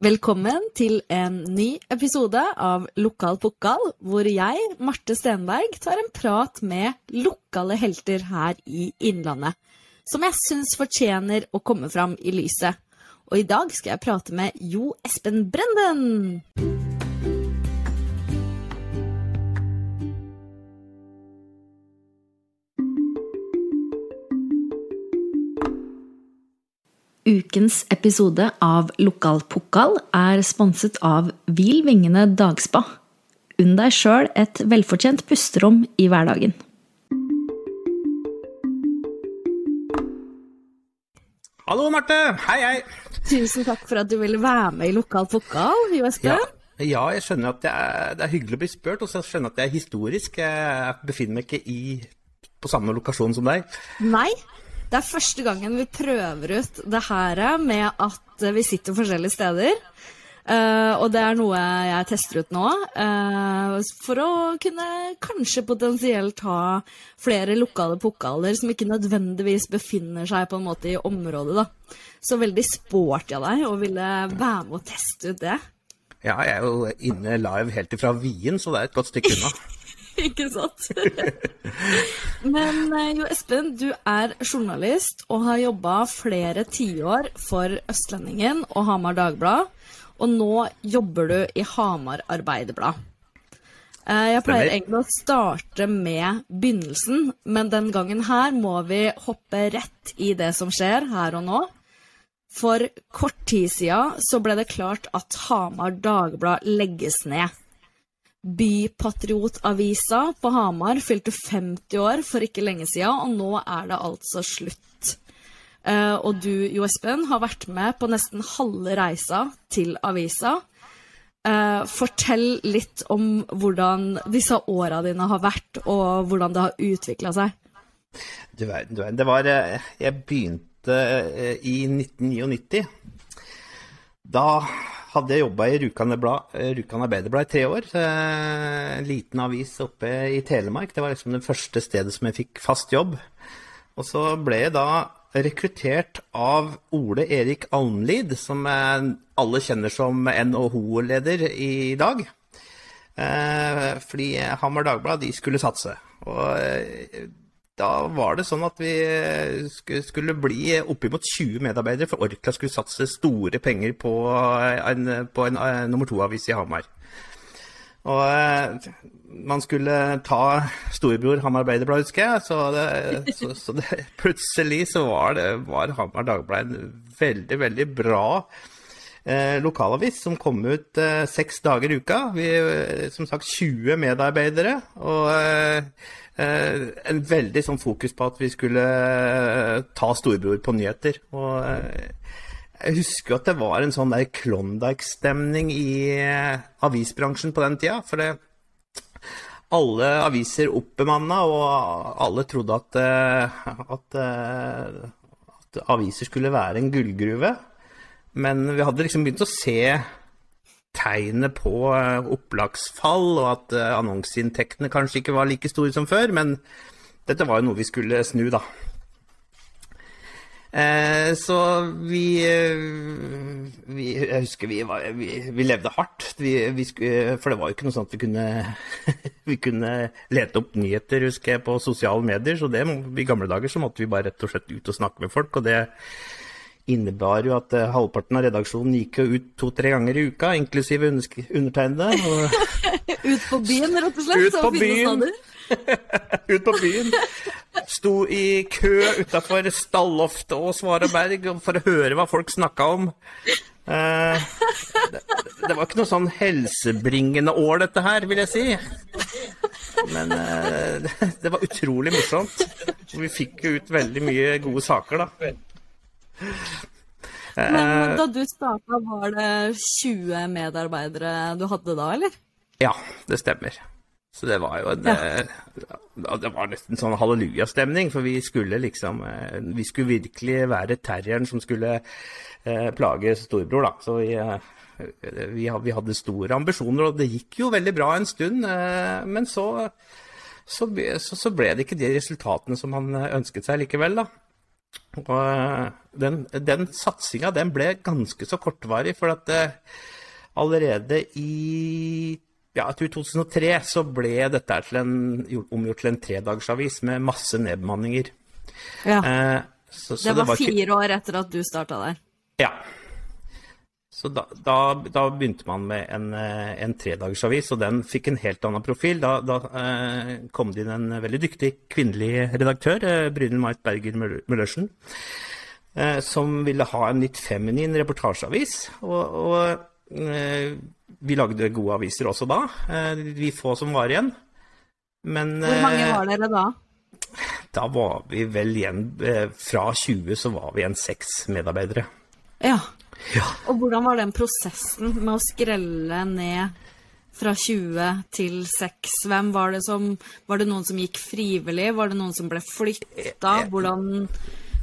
Velkommen til en ny episode av Lokal pokal, hvor jeg, Marte Stenberg, tar en prat med lokale helter her i Innlandet, som jeg syns fortjener å komme fram i lyset. Og i dag skal jeg prate med Jo Espen Brenden. Ukens episode av Lokal Pokal er sponset av Hvil vingene dagspa. Unn deg sjøl et velfortjent pusterom i hverdagen. Hallo, Marte. Hei, hei. Tusen takk for at du ville være med i Lokal Pokal, Jo Espen. Ja, ja, jeg skjønner at det er, det er hyggelig å bli spurt, og så skjønner jeg at det er historisk. Jeg befinner meg ikke i, på samme lokasjon som deg. Nei, det er første gangen vi prøver ut det her med at vi sitter forskjellige steder. Uh, og det er noe jeg tester ut nå, uh, for å kunne kanskje potensielt ha flere lokale pokaler som ikke nødvendigvis befinner seg på en måte i området. da. Så veldig sporty av deg å ville være med og teste ut det. Ja, jeg er jo inne live helt ifra Wien, så det er et godt stykke unna. Ikke sant? Men jo, Espen, du er journalist og har jobba flere tiår for Østlendingen og Hamar Dagblad. Og nå jobber du i Hamar Arbeiderblad. Jeg pleier egentlig å starte med begynnelsen, men den gangen her må vi hoppe rett i det som skjer her og nå. For kort tid siden så ble det klart at Hamar Dagblad legges ned. Bypatriotavisa på Hamar fylte 50 år for ikke lenge siden, og nå er det altså slutt. Uh, og du, Jo Espen, har vært med på nesten halve reisa til avisa. Uh, fortell litt om hvordan disse åra dine har vært, og hvordan det har utvikla seg. Du verden, du verden. Det var eh, Jeg begynte i 1999. Da hadde jeg jobba i Rjukan Arbeiderblad i tre år. En liten avis oppe i Telemark. Det var liksom det første stedet som jeg fikk fast jobb. Og så ble jeg da rekruttert av Ole Erik Almlid, som alle kjenner som NHO-leder i dag. Fordi Hamar Dagblad de skulle satse. Og da var det sånn at vi skulle bli oppimot 20 medarbeidere, for Orkla skulle satse store penger på en, på en, en nummer to-avis i Hamar. Og man skulle ta storebror Hamar Arbeiderblad, husker jeg. Så, det, så, så det, plutselig så var, det, var Hamar Dagblad en veldig, veldig bra eh, lokalavis som kom ut eh, seks dager i uka. Vi, som sagt 20 medarbeidere. Og eh, en veldig sånn fokus på at vi skulle ta storebror på nyheter. Og jeg husker at det var en sånn der Klondyke-stemning i avisbransjen på den tida. For det, alle aviser oppbemanna, og alle trodde at, at, at, aviser skulle være en gullgruve. Men vi hadde liksom begynt å se tegnet på opplagsfall, og at annonseinntektene kanskje ikke var like store som før. Men dette var jo noe vi skulle snu, da. Eh, så vi, vi, Jeg husker vi, var, vi, vi levde hardt. Skulle, for det var jo ikke noe at vi kunne Vi kunne lete opp nyheter, husker jeg, på sosiale medier. Så det, i gamle dager så måtte vi bare rett og slett ut og snakke med folk. Og det innebar jo at halvparten av redaksjonen gikk jo ut to-tre ganger i uka, inklusive undertegnede. ut på byen, rett og slett? Ut på byen. ut på byen. Sto i kø utafor stalloftet og Svareberg for å høre hva folk snakka om. Eh, det, det, var ikke noe sånn helsebringende år, dette her, vil jeg si. Men eh, det, det, var utrolig morsomt. Vi fikk jo ut veldig mye gode saker, da. Men da du starta, var det 20 medarbeidere du hadde da, eller? Ja, det stemmer. Så det var jo en ja. Det var nesten sånn hallelujastemning, for vi skulle liksom Vi skulle virkelig være terrieren som skulle eh, plage storebror, da. Så vi, vi, vi, hadde store ambisjoner, og det gikk jo veldig bra en stund. Eh, men så, så, så, så ble det ikke de resultatene som han ønsket seg likevel, da. Og eh, den, den satsinga den ble ganske så kortvarig, for at det, allerede i ja, 2003 så ble dette til en, omgjort til en tredagersavis med masse nedbemanninger. Ja. Eh, så, så det, var var ikke- fire år etter at du starta der. Ja. Så da, da, da begynte man med en, eh, en tredagersavis, og den fikk en helt annen profil. Da, da eh, kom det inn en veldig dyktig kvinnelig redaktør, eh, Brynhild Mait Berger Møller- Møllersen, eh, som ville ha en litt feminin reportasjeavis. Og, og eh, vi lagde gode aviser også da, eh, vi få som var igjen. Men Hvor mange eh, var dere da? da var vi vel igjen Fra 20 så var vi igjen seks medarbeidere. Ja. Ja. Og hvordan var den prosessen med å skrelle ned fra 20 til 6? Hvem var det som Var det noen som gikk frivillig? Var det noen som ble flytta? Hvordan,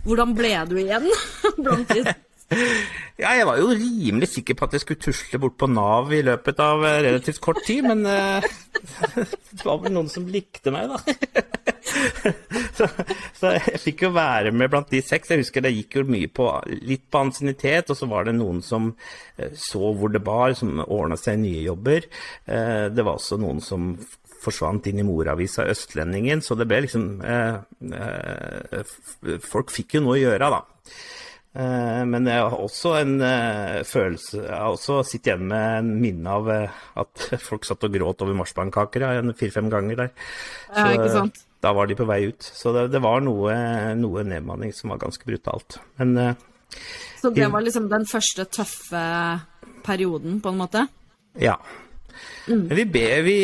hvordan ble du igjen blant de Ja, jeg var jo rimelig sikker på at jeg skulle tusle bort på Nav i løpet av eh, relativt kort tid, men uh, det var vel noen som likte meg, da. Så, så jeg fikk jo være med blant de seks. Jeg husker det gikk jo mye på litt på ansiennitet, og så var det noen som eh, så hvor det bar, som ordna seg nye jobber. Eh, Det var også noen som forsvant inn i moravisa Østlendingen, så det ble liksom eh, Folk fikk jo noe å gjøre, da. Men jeg har også en følelse Jeg har også sittet igjen med en minne av at folk satt og gråt over marsipankaker ja, en fire-fem ganger der. Ja, ikke sant? Da var de på vei ut. Så det, det var noe, noe nedmanning som var ganske brutalt. Men uh, Så det var liksom den første tøffe perioden, på en måte? ja. Mm. vi, be, vi,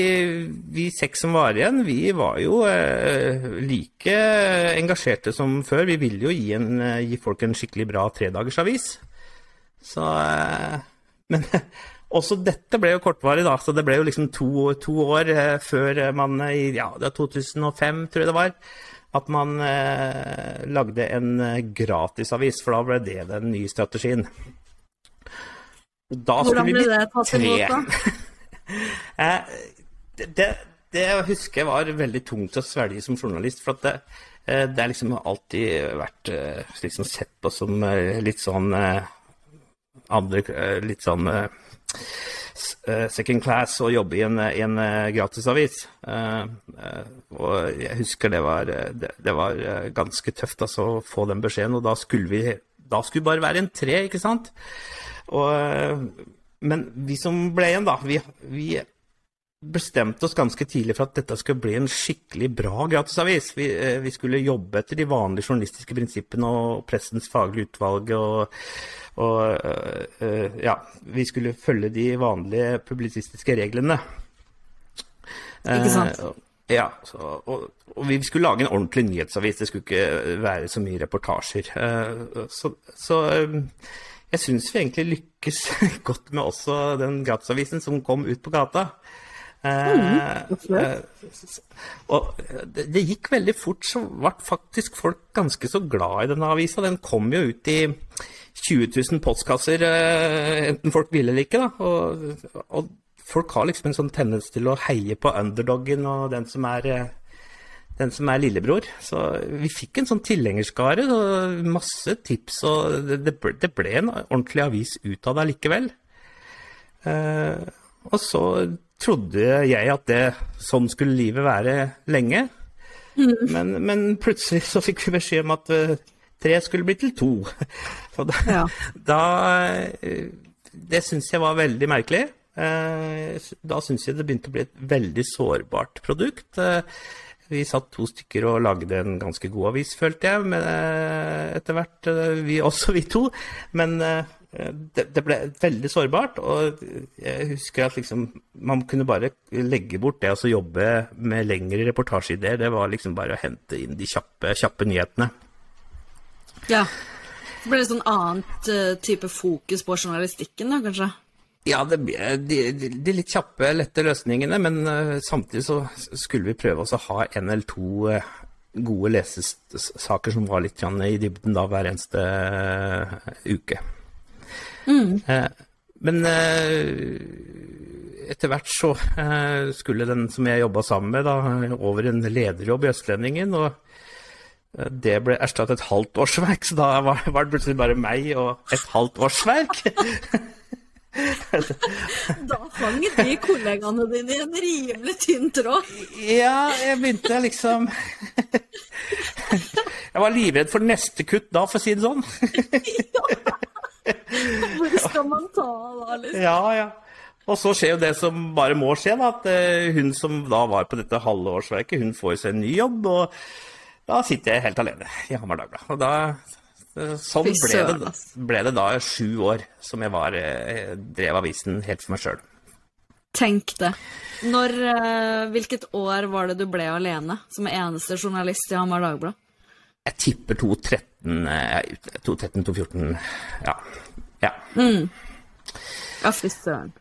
vi seks som var igjen, vi var jo eh, like engasjerte som før. Vi ville jo gi, en, eh, gi folk en skikkelig bra tredagersavis. Så eh, Men også dette ble jo kortvarig, da. Så det ble jo liksom to, to år eh, før man eh, i ja, det var 2005, tror jeg det var, at man eh, lagde en eh, gratisavis. For da ble det den nye strategien. Da Hvordan ble det tatt imot, da? Eh, det, det, det husker jeg var veldig tungt å svelge som journalist. For at det, eh, det har liksom alltid vært eh, liksom sett på som eh, litt sånn eh, andre eh, Litt sånn eh, eh, second class og jobbe i en, en eh, gratisavis. Eh, eh, og jeg husker det var, eh, det, det var eh, ganske tøft altså, å få den beskjeden, og da skulle vi da skulle bare være en tre, ikke sant? Og, eh, men vi som ble igjen, da, vi, vi bestemte oss ganske tidlig for at dette skulle bli en skikkelig bra gratisavis. Vi, eh, vi skulle jobbe etter de vanlige journalistiske prinsippene og pressens faglige utvalg. Og, og eh, eh, ja, vi skulle følge de vanlige publisistiske reglene. Ikke sant? Eh, ja, så, og, og vi skulle lage en ordentlig nyhetsavis. Det skulle ikke være så mye reportasjer. Så, så jeg syns vi egentlig lykkes godt med også den gratisavisen som kom ut på gata. Eh, og det, det gikk veldig fort, så ble faktisk folk ganske så glad i denne avisa. Den kom jo ut i 20 000 postkasser, eh, enten folk ville eller ikke. Og, og folk har liksom en sånn tendens til å heie på underdoggen og den som er eh, den som er lillebror. Så vi fikk en sånn tilhengerskare og masse tips, og det, det ble- det ble en ordentlig avis ut av det likevel. Eh, og så trodde jeg at det, sånn skulle livet være lenge. Men, men plutselig så fikk vi beskjed om at eh, tre skulle bli til to. Og da, Ja. da eh, Det syns jeg var veldig merkelig. Eh, Da syns jeg det begynte å bli et veldig sårbart produkt. Eh, Vi satt to stykker og lagde en ganske god avis, følte jeg, men etter hvert. Vi, også vi to. Men det, det ble veldig sårbart, og jeg husker at liksom man kunne bare legge bort det og altså jobbe med lengre reportasjeideer. Det var liksom bare å hente inn de kjappe, kjappe nyhetene. Ja. Så ble det sånn annet eh, type fokus på journalistikken, da, kanskje? Ja, det, de, de, litt kjappe, lette løsningene, men eh, samtidig så skulle vi prøve å ha en eller to eh, gode lesesaker som var litt i dybden da hver eneste uke. Mm. men eh, etter hvert så eh, skulle den som jeg jobba sammen med, da, over en lederjobb i Østlendingen. og Det ble erstattet et halvt årsverk, så da var, var det plutselig bare meg og et halvt årsverk. Da hang de kollegaene dine i en rimelig tynn tråd. Ja, jeg begynte liksom Jeg var livredd for neste kutt da, for å si det sånn. Hvor skal man ta da, liksom? Ja, ja. Og så skjer jo det som bare må skje, da. At eh, hun som da var på dette halve årsverket, hun får seg en ny jobb. Og da sitter jeg helt alene i Hamar Dagblad. Og da Sånn ble det, ble det da sju år som jeg var, eh, drev avisen helt for meg sjøl. Tenk det. Når, eh, hvilket år var det du ble alene som eneste journalist i Hamar Dagblad? Jeg tipper 2013, eh, 2013-2014. Ja. ja. Ja, fy søren.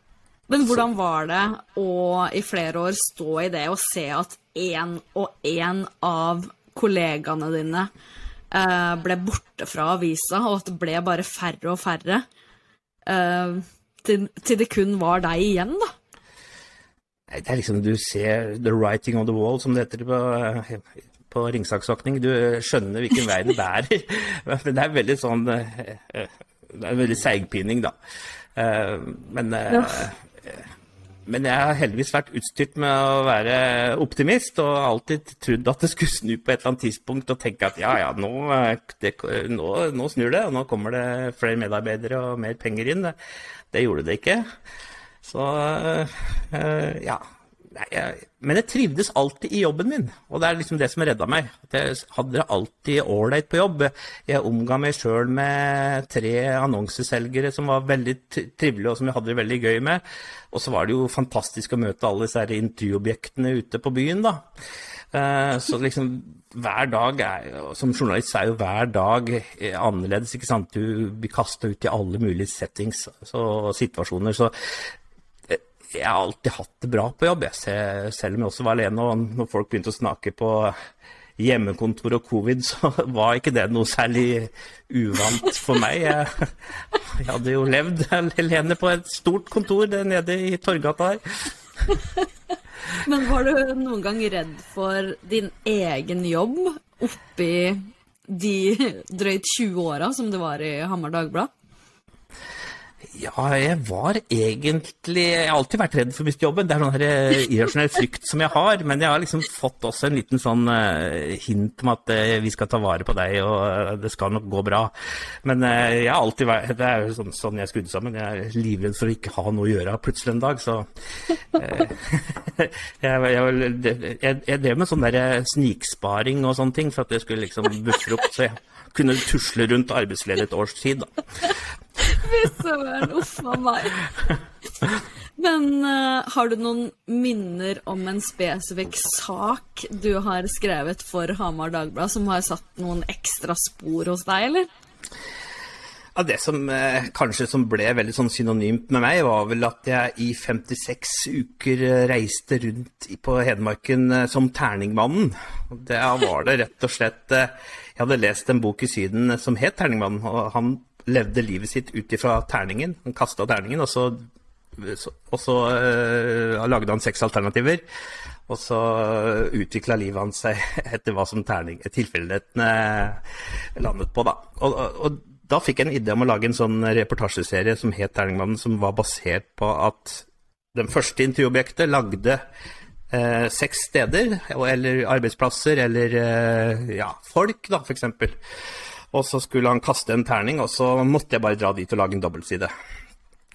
Men hvordan var det å i flere år stå i det og se at én og én av kollegaene dine eh, ble borte fra avisa, og at det ble bare færre og færre? Eh, til, til det kun var deg igjen, da. Det er liksom du ser the writing on the wall, som det heter på, på ringsaksakning. Du skjønner hvilken vei det bærer. Men det er veldig sånn eh, Det er en veldig seigpining, da. Eh, Men eh, men jeg har heldigvis vært utstyrt med å være optimist, og alltid trodd at det skulle snu på et eller annet tidspunkt, og tenke at ja, ja, nå, eh, det, nå, nå snur det, og nå kommer det flere medarbeidere og mer penger inn. Det, det gjorde det ikke. Så eh, ja. Nei, jeg, men jeg trivdes alltid i jobben min, og det er liksom det som redda meg. At jeg hadde det alltid ålreit på jobb. Jeg omga meg sjøl med tre annonseselgere som var veldig trivelige, og som jeg hadde det veldig gøy med. Og så var det jo fantastisk å møte alle disse intervjuobjektene ute på byen, da. Eh, Så liksom hver dag er Som journalist er jo hver dag eh, annerledes, ikke sant. Du blir kasta ut i alle mulige settings og situasjoner. Så jeg har alltid hatt det bra på jobb, jeg. Se- selv om jeg også var alene. Og når folk begynte å snakke på hjemmekontor og covid, så var ikke det noe særlig uvant for meg. Jeg, jeg hadde jo levd alene på et stort kontor nede i Torgata her. Men var du noen gang redd for din egen jobb oppi de drøyt 20 åra som du var i Hamar Dagblad? Ja, jeg var egentlig Jeg har alltid vært redd for å miste jobben. Det er sånn eh, irrasjonell frykt som jeg har. Men jeg har liksom fått også en liten sånn eh, hint om at eh, vi skal ta vare på deg, og det skal nok gå bra. Men jeg har alltid vært Det er jo sånn, sånn jeg er skrudd sammen. Jeg er livredd for å ikke ha noe å gjøre plutselig en dag, så jeg, jeg, jeg, jeg drev med sånn der sniksparing og sånne ting for at jeg skulle liksom buffre opp, så jeg kunne tusle rundt arbeidsledig et års tid. da. Fy søren, uff a meg. Men uh, har du noen minner om en spesifikk sak du har skrevet for Hamar Dagblad som har satt noen ekstra spor hos deg, eller? Ja, Det som eh, kanskje som ble veldig sånn synonymt med meg, var vel at jeg i 56 uker eh, reiste rundt på Hedmarken eh, som Terningmannen. Da var det rett og slett eh, Jeg hadde lest en bok i Syden eh, som het Terningmannen, og han levde livet sitt ut ifra terningen. Han kasta terningen, og så, og så uh, lagde han seks alternativer. Og så utvikla livet hans seg etter hva som terning, tilfeldighetene landet på, da. Og, og, da fikk jeg en idé om å lage en sånn reportasjeserie som het Terningmannen, som var basert på at den første intervjuobjektet lagde eh, seks steder, eller arbeidsplasser, eller eh, ja, folk, da, eksempel. Og så skulle han kaste en terning, og så måtte jeg bare dra dit og lage en dobbeltside.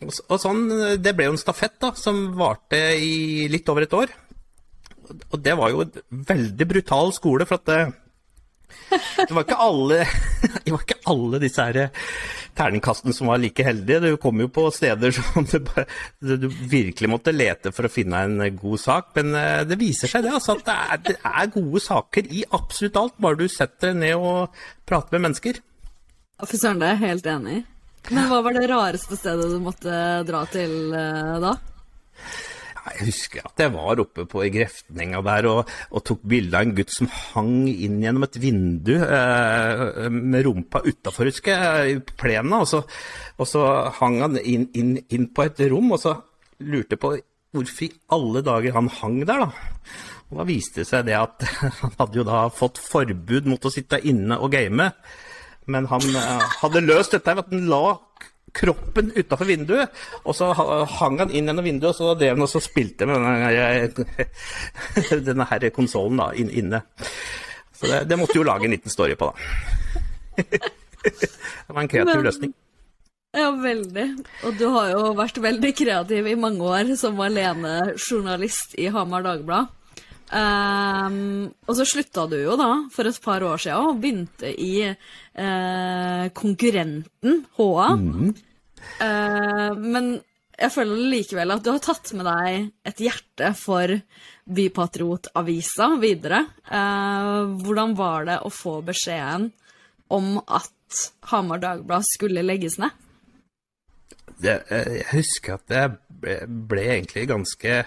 Og, sånn, Det ble jo en stafett da, som varte i litt over et år. Og det var jo en veldig brutal skole, for at det, det var ikke alle, var ikke alle disse her terningkastene som var like heldige. Du kom jo på steder som du, du virkelig måtte lete for å finne en god sak. Men eh, det viser seg det, altså, at det er, det er gode saker i absolutt alt, bare du setter deg ned og prater med mennesker. Fy søren, det er jeg helt enig i. Men hva var det rareste stedet du måtte dra til eh, da? Jeg husker at jeg var oppe på i Greftninga der og, og tok bilde av en gutt som hang inn gjennom et vindu eh, med rumpa utafor, husker jeg, i plena. Og så, og så hang han inn, inn, inn på et rom, og så lurte jeg på hvorfor i alle dager han hang der, da. Og da viste det seg det at han hadde jo da fått forbud mot å sitte inne og game. Men han eh, hadde løst dette ved at han la kroppen utafor vinduet, og så hang han inn gjennom vinduet, og så drev han og så spilte med denne, denne her konsollen inne. Så det, det, måtte jo lage en liten story på, da. Det var en kreativ løsning. Ja, veldig. Og du har jo vært veldig kreativ i mange år som alenejournalist i Hamar Dagblad. Um, og så slutta du jo da for et par år siden og begynte i uh, konkurrenten HA. Mm. Uh, men jeg føler likevel at du har tatt med deg et hjerte for Bypatriotavisa videre. Uh, hvordan var det å få beskjeden om at Hamar Dagblad skulle legges ned? Det, jeg husker at jeg ble, ble egentlig ganske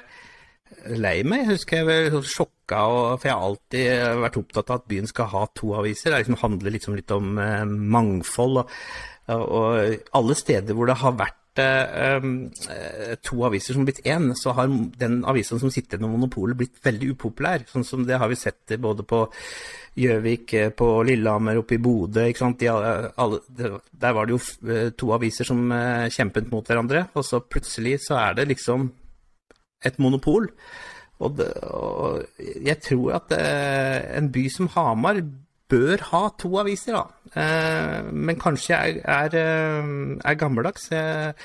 lei meg. Jeg husker jeg var sånn sjokka, for jeg har alltid vært opptatt av at byen skal ha to aviser. Det liksom handler liksom litt om eh, mangfold. Og, og, alle steder hvor det har vært eh, eh to aviser som har blitt én, så har den avisen som sitter med monopolet blitt veldig upopulær. Sånn som det har vi sett både på Gjøvik, eh, på Lillehammer, oppe i Bodø. De, alle, der var det jo eh, to aviser som kjempet mot hverandre, og så plutselig så er det liksom et monopol. Og, det, og jeg tror at eh, en by som Hamar bør ha to aviser, da. Eh, men kanskje jeg er, er, er gammeldags. Jeg,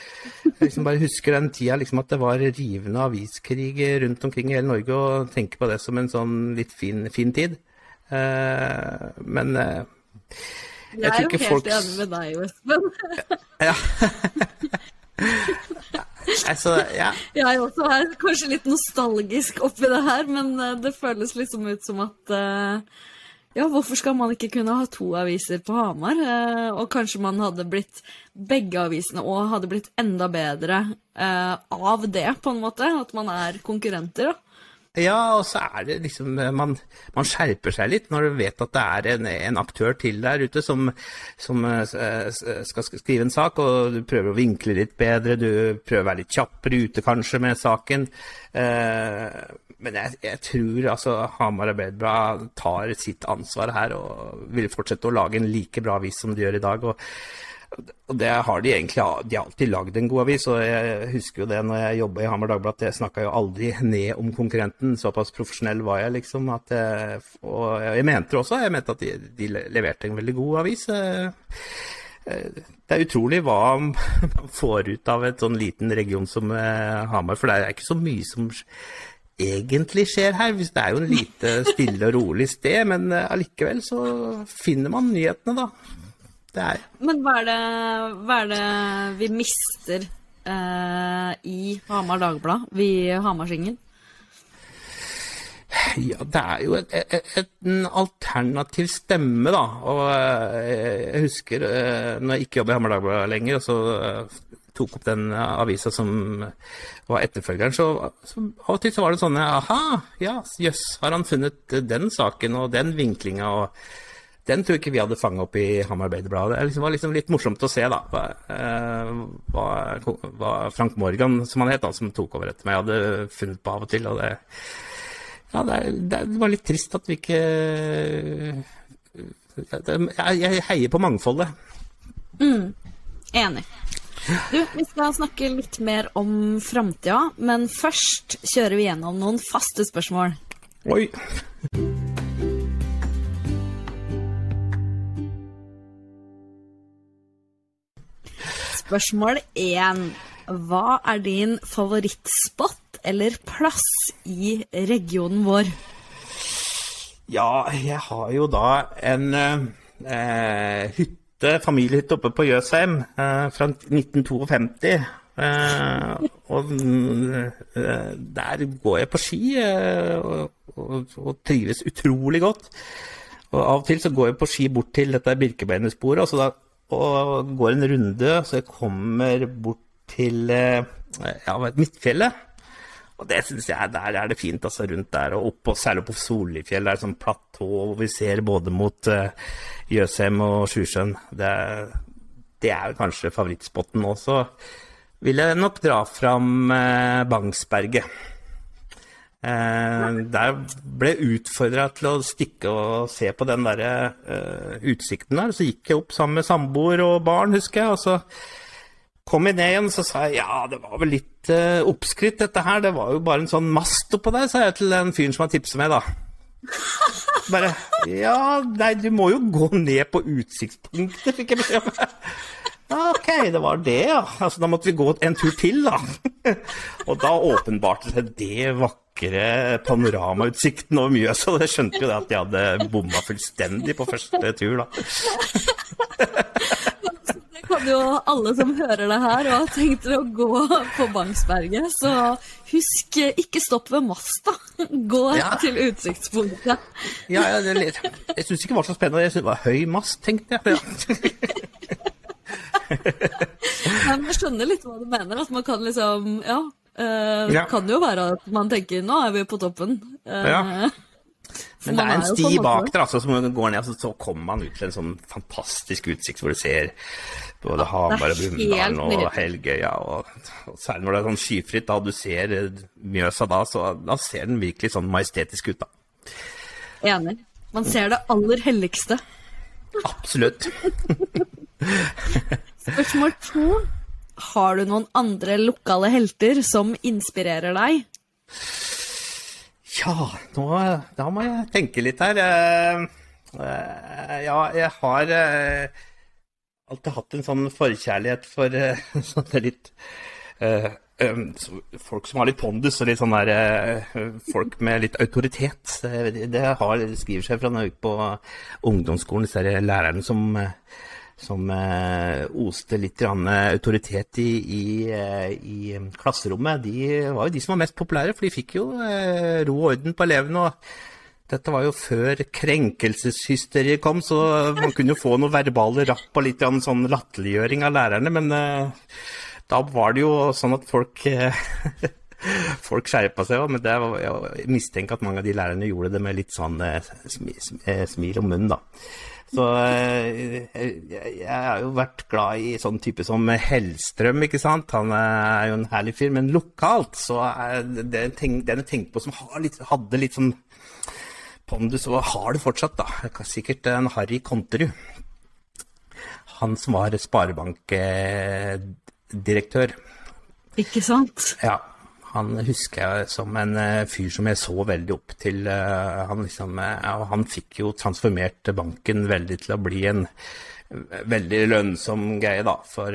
jeg liksom bare husker den tida liksom at det var rivende aviskrig rundt omkring i hele Norge, og tenker på det som en sånn litt fin, fin tid. Eh, men eh, jeg, tror ikke folk Jeg er jo helt enig med deg, Espen. ja. Altså, ja. Jeg også er kanskje litt nostalgisk oppi det her, men eh, det føles liksom ut som at uh, ja, hvorfor skal man ikke kunne ha to aviser på Hamar? Uh, og kanskje man hadde blitt begge avisene og hadde blitt enda bedre av det, på en måte. At man er konkurrenter, da. Ja, og så er det liksom Man, man skjerper seg litt når du vet at det er en, en aktør til der ute som, som, eh, skal skrive en sak, og du prøver å vinkle litt bedre, du prøver å være litt kjappere ute kanskje med saken. Eh, men jeg, jeg, tror altså Hamar Arbeiderblad tar sitt ansvar her og vil fortsette å lage en like bra avis som de gjør i dag. og og det har de egentlig de har alltid lagd en god avis, og jeg husker jo det når jeg jobba i Hamar Dagblad, at jeg snakka jo aldri ned om konkurrenten. Såpass profesjonell var jeg, liksom. Jeg, og jeg mente det også, jeg mente at de, de, leverte en veldig god avis. Eh, eh, det er utrolig hva man får ut av et sånn liten region som eh, Hamar, for det er ikke så mye som egentlig skjer her. Det er jo en lite stille og rolig sted, men allikevel så finner man nyhetene, da det er. Men hva er det, hva er det vi mister eh, i Hamar Dagblad, vi Hamarsingen? Ja, det er jo et, et, et, en alternativ stemme, da. Og eh, jeg husker eh, når jeg ikke jobber i Hamar Dagblad lenger, og så eh, tok opp den avisa som var etterfølgeren, så, så, av og til så var det sånn Aha, ja, jøss, har han funnet den saken og den vinklinga og den tror jeg ikke vi hadde fanget opp i Hamar Arbeiderblad. Det var liksom litt morsomt å se da, hva, eh, hva, hva, Frank Morgan, som han het, da, som tok over etter meg, hadde funnet på av og til. og det, ja, det, det, var litt trist at vi ikke Jeg, jeg heier på mangfoldet. Mm, enig. Du, vi skal snakke litt mer om framtida, men først kjører vi gjennom noen faste spørsmål. Oi. Spørsmål én. Hva er din favorittspot eller plass i regionen vår? Ja, jeg har jo da en eh, hytte, familiehytte oppe på Jøsheim eh, fra 1952. Eh, og eh, der går jeg på ski eh, og, og, og, trives utrolig godt. Og av og til så går jeg på ski bort til dette Birkebeinersporet, og så da og går en runde, så jeg kommer bort til eh, ja, Midtfjellet. Og det syns jeg der er det fint, altså rundt der og oppå, særlig på Solifjell. Det er sånn platå hvor vi ser både mot uh, Jøsheim og Sjusjøen. Det, det, er kanskje favorittspotten også. vil jeg nok dra fram uh, Bangsberget. Eh, der ble jeg utfordra til å stikke og se på den der eh, utsikten der. Så gikk jeg opp sammen med samboer og barn, husker jeg. og så kom jeg ned igjen, så sa jeg ja, det var vel litt eh, oppskrytt dette her. Det var jo bare en sånn mast oppå der, sa jeg til den fyren som har tipset meg, da. Bare Ja, nei, du må jo gå ned på utsiktspunktet, fikk jeg beskjed om. Ok, det var det, ja. Altså, da måtte vi gå en tur til, da. Og da åpenbarte det seg det vakre panoramautsikten over Mjøsa. Og jeg skjønte jo det at de hadde bomma fullstendig på første tur, da. Det kan jo alle som hører det her og har tenkt å gå på Bangsberget, så husk, ikke stopp ved masta. Gå Ja. til utsiktspunktet. Ja, ja, det er litt Jeg syns ikke det var så spennende. Jeg syns det var høy mast, tenkte jeg. Ja. Men jeg skjønner litt hva du mener. At man kan liksom Ja. Eh, Ja. Kan jo være at man tenker nå er vi på toppen. Uh, Ja. Men det er en sti sånn bak der, altså, som går ned, og så kommer man ut til en sånn fantastisk utsikt hvor du ser både Hamar og Brumunddal og. Helgøya. Og, og særlig når det er sånn skyfritt, da du ser eh, Mjøsa da, så da ser den virkelig sånn majestetisk ut, da. Enig. Man ser det aller helligste. Absolutt. Spørsmål to. Har du noen andre lokale helter som inspirerer deg? Ja, nå, da må jeg tenke litt her. Eh, eh, Ja, jeg har eh, alltid hatt en sånn forkjærlighet for sånne litt Folk som har litt pondus og litt sånn der Folk med litt autoritet. Det, har, skriver seg fra en jeg på ungdomsskolen, disse lærerne som som eh, oste litt autoritet i, i, eh, i klasserommet, de var jo de som var mest populære, for de fikk jo eh, ro og orden på elevene. og Dette var jo før krenkelseshysteriet kom, så man kunne jo få noe verbale rapp og litt sånn latterliggjøring av lærerne, men eh, da var det jo sånn at folk eh, Folk skjerpa seg òg, men var, jeg mistenker at mange av de lærerne gjorde det med litt sånn eh, smi, smi, eh, smil om munnen, da. Så eh, jeg, har jo vært glad i sånn type som Hellstrøm, ikke sant. Han er jo en herlig fyr, men lokalt så er det en ting, den jeg tenkte på som har litt, hadde litt sånn pondus, og har det fortsatt, da. Sikkert en Harry Konterud. Han som var sparebankdirektør. Ikke sant? Ja, han husker jeg som en eh, fyr som jeg så veldig opp til. eh, Han, liksom, eh, han fikk jo transformert banken veldig til å bli en veldig lønnsom greie, da. For,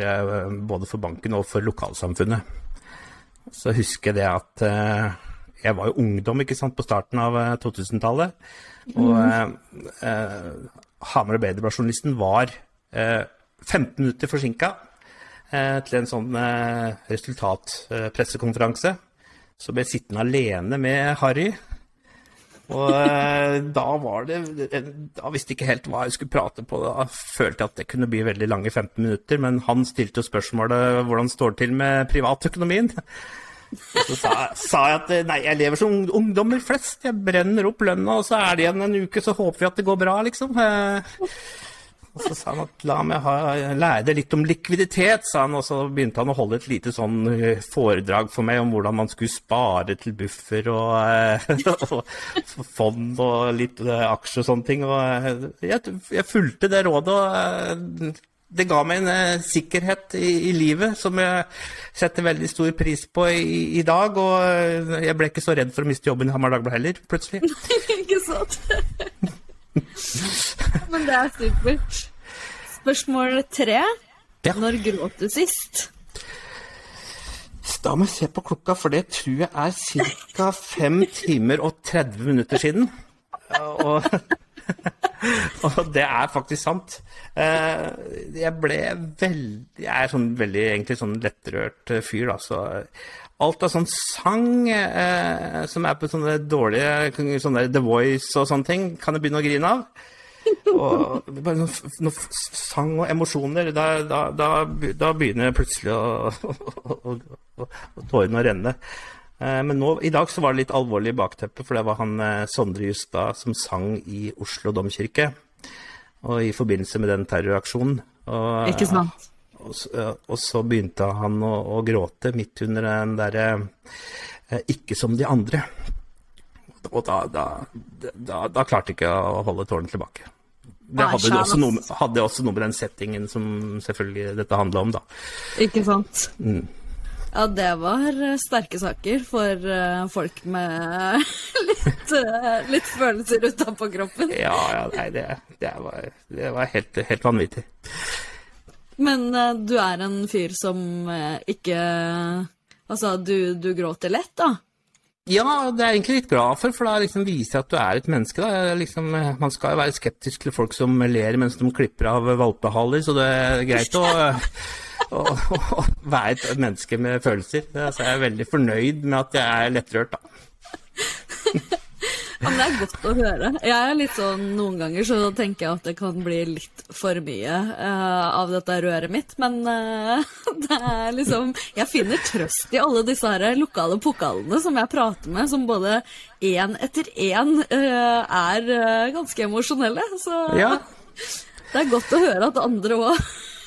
både for banken og for lokalsamfunnet. Så husker jeg det at jeg var jo ungdom ikke sant, på starten av eh, 2000-tallet. Og mm. eh, Hamar Arbeiderblad-journalisten var eh, 15 minutter forsinka eh, til en sånn resultatpressekonferanse. Så ble jeg sittende alene med Harry. Og eh, da var det Da visste jeg ikke helt hva jeg skulle prate på. Da følte jeg at det kunne bli veldig lange 15 minutter. Men han stilte jo spørsmålet hvordan står det til med privatøkonomien. Så sa, sa jeg at nei, jeg lever som ungdommer flest. Jeg brenner opp lønna, og så er det igjen en uke, så håper vi at det går bra, liksom. Og så sa han at la meg ha, lære deg litt om likviditet, sa han. Og så begynte han å holde et lite sånn eh, foredrag for meg om hvordan man skulle spare til buffer og, eh, og fond og litt eh, aksjer og sånne ting. Og jeg, jeg fulgte det rådet. og det ga meg en sikkerhet i, i livet som jeg setter veldig stor pris på i, i dag. Og jeg ble ikke så redd for å miste jobben i Hamar Dagblad heller, plutselig. Ikke sant? Men det er supert. Spørsmål tre. Ja. Når gråt du sist? Da må jeg se på klokka, for det tror jeg er ca. 5 timer og 30 minutter siden. Og, og det er faktisk sant. Eh, Jeg ble veldig Jeg er sånn veldig egentlig sånn lettrørt fyr, da, så alt av sånn sang eh, som er på sånne dårlige sånne The Voice og sånne ting, kan jeg begynne å grine av. Og bare sånn sang og emosjoner, da, da, da, da begynner plutselig å, å, å, å tårene å renne. Eh, Men nå, i dag så var det litt alvorlig bakteppe, for det var han eh, Sondre Justad som sang i Oslo domkirke. Og i forbindelse med den terroraksjonen. Og, Ikke sant? Og, så- og så begynte han å, å gråte midt under den derre eh, 'ikke som de andre'. Og da, da, da, da klarte jeg ikke å holde tårene tilbake. Det hadde, Nei, også noe, hadde også noe med den settingen som selvfølgelig dette handla om, da. Ikke sant? Mm. Ja, det var eh, sterke saker for eh, folk med litt, eh, litt følelser utenpå kroppen. Ja, ja, nei, det, det var, det var helt, helt vanvittig. Men uh, du er en fyr som uh, ikke Altså, du, du gråter lett, da? Ja, det er jeg egentlig litt glad for, for da liksom viser jeg at du er et menneske. Da. Liksom, man skal jo være skeptisk til folk som ler mens de klipper av valpehaler, så det er greit å, å, å være et menneske med følelser. Så jeg er veldig fornøyd med at jeg er lettrørt, da. Men det er godt å høre. Jeg er litt sånn, Noen ganger så tenker jeg at det kan bli litt for mye uh, av dette røret mitt, men uh, det er liksom Jeg finner trøst i alle disse her lokale pokalene som jeg prater med, som både én etter én uh, er eh, ganske emosjonelle. Så Ja. det er godt å høre at andre òg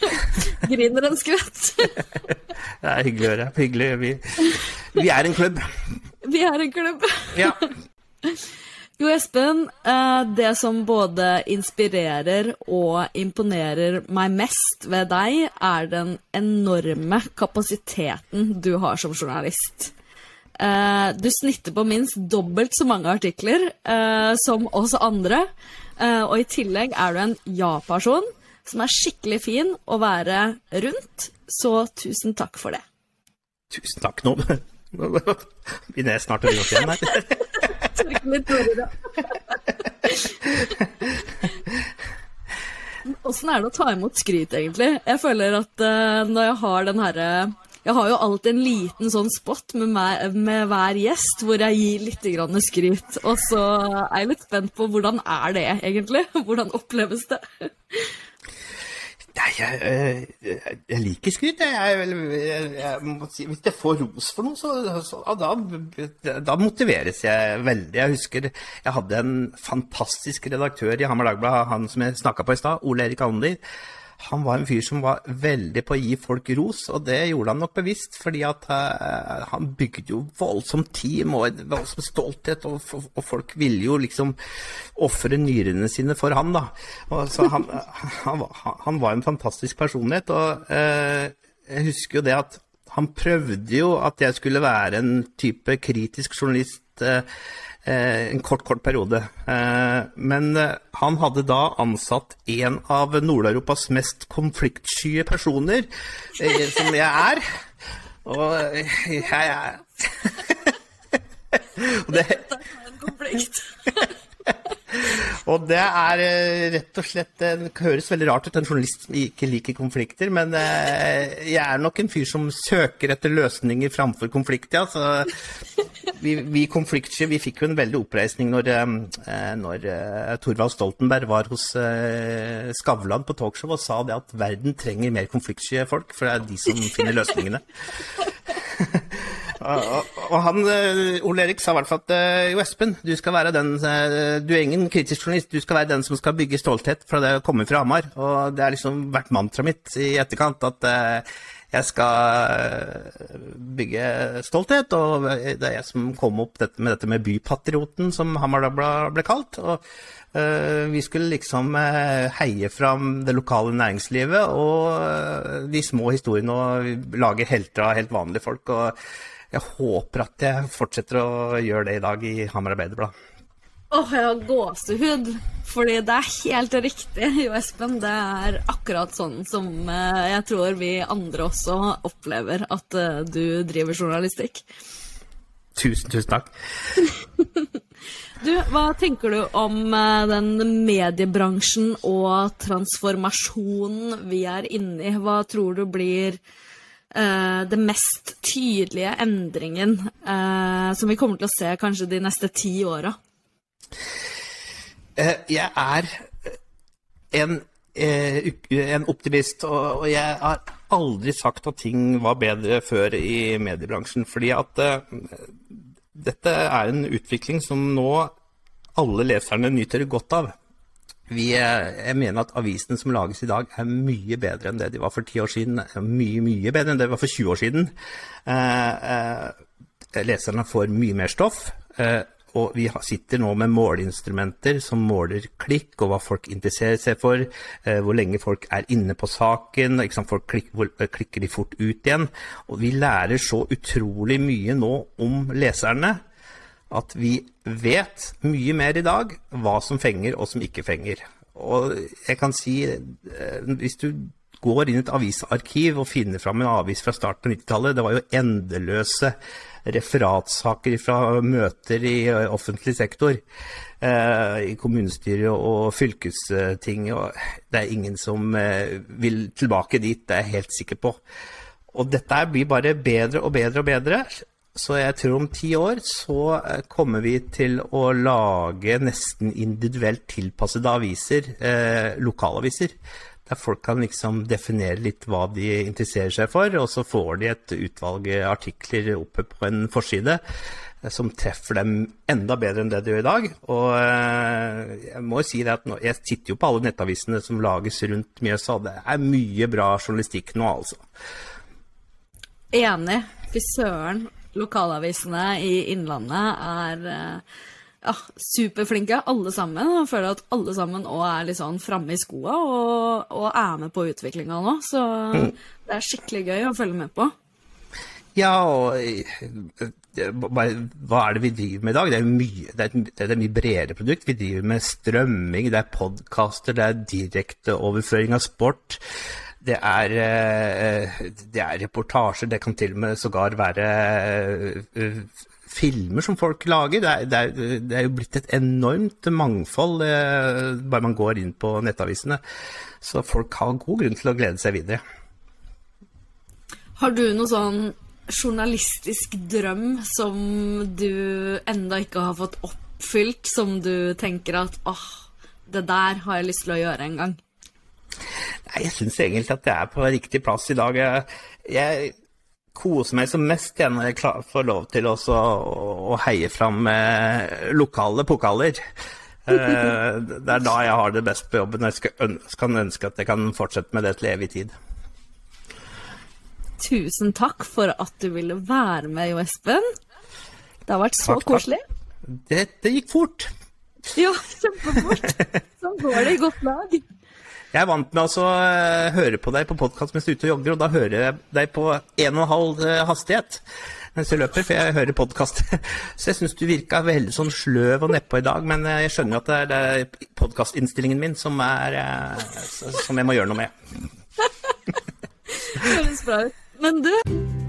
griner en skvett. Det er hyggelig å høre. Hyggelig. Vi, vi er en klubb. Vi er en klubb. Ja. Jo, Espen, eh, det som både inspirerer og imponerer meg mest ved deg, er den enorme kapasiteten du har som journalist. Eh, Du snitter på minst dobbelt så mange artikler eh, som oss andre, og i tillegg er du en ja-person som er skikkelig fin å være rundt, så tusen takk for det. Tusen takk. Nå begynner jeg snart å gråte igjen her. Tørke med Tore, da. Åssen er det å ta imot skryt, egentlig? Jeg føler at uh, når jeg har den herre Jeg har jo alltid en liten sånn spot med, meg, med hver gjest hvor jeg gir litt skryt. Og så er jeg litt spent på hvordan er det egentlig? Hvordan oppleves det? Nei, jeg, eh, jeg, jeg liker skryt. Jeg, jeg, si, hvis jeg får ros for noe, så, så da, da motiveres jeg veldig. Jeg husker jeg hadde en fantastisk redaktør i Hamar Dagblad, han som jeg snakka på i stad, Ole Erik Almdyr. Han var en fyr som var veldig på å gi folk ros, og det gjorde han nok bevisst, fordi at uh, han bygde jo voldsomt team og en voldsom stolthet, og, og folk ville jo liksom ofre nyrene sine for han, da. Og så han, han, han var en fantastisk personlighet, og uh, jeg husker jo det at han prøvde jo at jeg skulle være en type kritisk journalist eh, en kort, kort periode. Eh, men eh, han hadde da ansatt en av Nord-Europas mest konfliktsky personer, eh, som jeg er. Og eh, jeg er Og det, En konflikt. Og det er eh, rett og slett Det høres veldig rart ut, en journalist som ikke liker konflikter, men eh, jeg er nok en fyr som søker etter løsninger framfor konflikt, ja. Så vi, vi konfliktsky vi fikk jo en veldig oppreisning når, eh, når eh, Thorvald Stoltenberg var hos eh, Skavlan på talkshow og sa det at verden trenger mer konfliktsky folk, for det er de som finner løsningene. Og, han, eh, Ole Erik sa i hvert fall at eh, jo, Espen, du skal være den eh, Du er ingen kritisk journalist, du skal være den som skal bygge stolthet fra det å komme fra Hamar. Og det har liksom vært mantraet mitt i etterkant at jeg skal bygge stolthet, og det er jeg som kom opp dette med dette med bypatrioten, som Hamar Dagblad ble kalt. og vi skulle liksom heie fram det lokale næringslivet og de små historiene og lage helter av helt vanlige folk. og jeg håper at jeg fortsetter å gjøre det i dag i Hamar Arbeiderblad. Åh, jeg har gåsehud. Fordi det er helt riktig, Jo Espen. Det er akkurat sånn som eh, jeg tror vi andre også opplever at eh, du driver journalistikk. Tusen, tusen takk. Du, hva tenker du om eh, den mediebransjen og transformasjonen vi er inne i? Hva tror du blir eh, det mest tydelige endringen uh, som vi kommer til å se kanskje de neste ti åra? Eh, Jeg er en, en optimist, og og jeg har aldri sagt at ting var bedre før i mediebransjen. Fordi at dette er en utvikling som nå alle leserne nyter godt av. vi, jeg mener at avisene som lages i dag er mye bedre enn det de var for ti år siden. Mye, mye bedre enn det de var for 20 år siden. Eh, eh, leserne får mye mer stoff. Eh, og vi sitter nå med måleinstrumenter som måler klikk, og hva folk interesserer seg for, eh, hvor lenge folk er inne på saken, folk klikker, eh, klikker de fort ut igjen. Og vi lærer så utrolig mye nå om leserne at vi vet mye mer i dag hva som fenger og som ikke fenger. Og jeg kan si, eh, hvis du går inn i et avisarkiv og finner fram en avis fra starten av 90-tallet, det var jo endeløse referatsaker fra møter i eh, offentlig sektor. Eh, I kommunestyret og fylkesting. Og det er ingen som vil tilbake dit, det er jeg helt sikker på. Og dette blir bare bedre og bedre og bedre. Så jeg tror om ti år så eh, kommer vi til å lage nesten individuelt tilpassede aviser, eh, lokalaviser. Der folk kan liksom definere litt hva de interesserer seg for, og så får de et utvalg artikler oppe på en forside eh, som treffer dem enda bedre enn det de gjør i dag. Og eh, jeg må jo si det at nå, jeg sitter jo på alle nettavisene som lages rundt Mjøsa, og det er mye bra journalistikk nå, altså. Enig. Fy søren lokalavisene i Innlandet er eh, ja, superflinke, alle sammen. Jeg føler at alle sammen òg er litt sånn framme i skoa og, og, er med på utviklinga nå. Så mm. det er skikkelig gøy å følge med på. Ja, og hva er det vi driver med i dag? Det er, mye, det, er et, det er et mye bredere produkt. Vi driver med strømming, det er podkaster, det er direkteoverføring av sport det er, eh, det er, reportasjer, det kan til og med sågar være eh, filmer som folk lager. Det er, det er, det er jo blitt et enormt mangfold eh, bare man går inn på nettavisene. Så folk har god grunn til å glede seg videre. Har du noe sånn journalistisk drøm som du enda ikke har fått oppfylt, som du tenker at åh, det der har jeg lyst til å gjøre en gang? Nei, jeg syns egentlig at jeg er på riktig plass i dag. Jeg, jeg koser meg som mest igjen når jeg får lov til også å, heie fram eh, lokale pokaler. Eh, det er da jeg har det best på jobben. Jeg skal, kan ønske at jeg kan fortsette med det til evig tid. Tusen takk for at du ville være med, Jo Espen. Det har vært så takk, koselig. Takk. Dette gikk fort. Ja, kjempefort. Sånn går det i godt lag. Jeg er vant med å altså, høre på deg på podkast mens du er ute og jogger, og da hører jeg deg på en og en halv uh, hastighet mens jeg løper, for jeg hører podkast. Så jeg syns du virka veldig sånn sløv og nedpå i dag, men uh, jeg skjønner at det er, det podkastinnstillingen min som, er, som jeg må gjøre noe med. Det Høres bra ut. Men du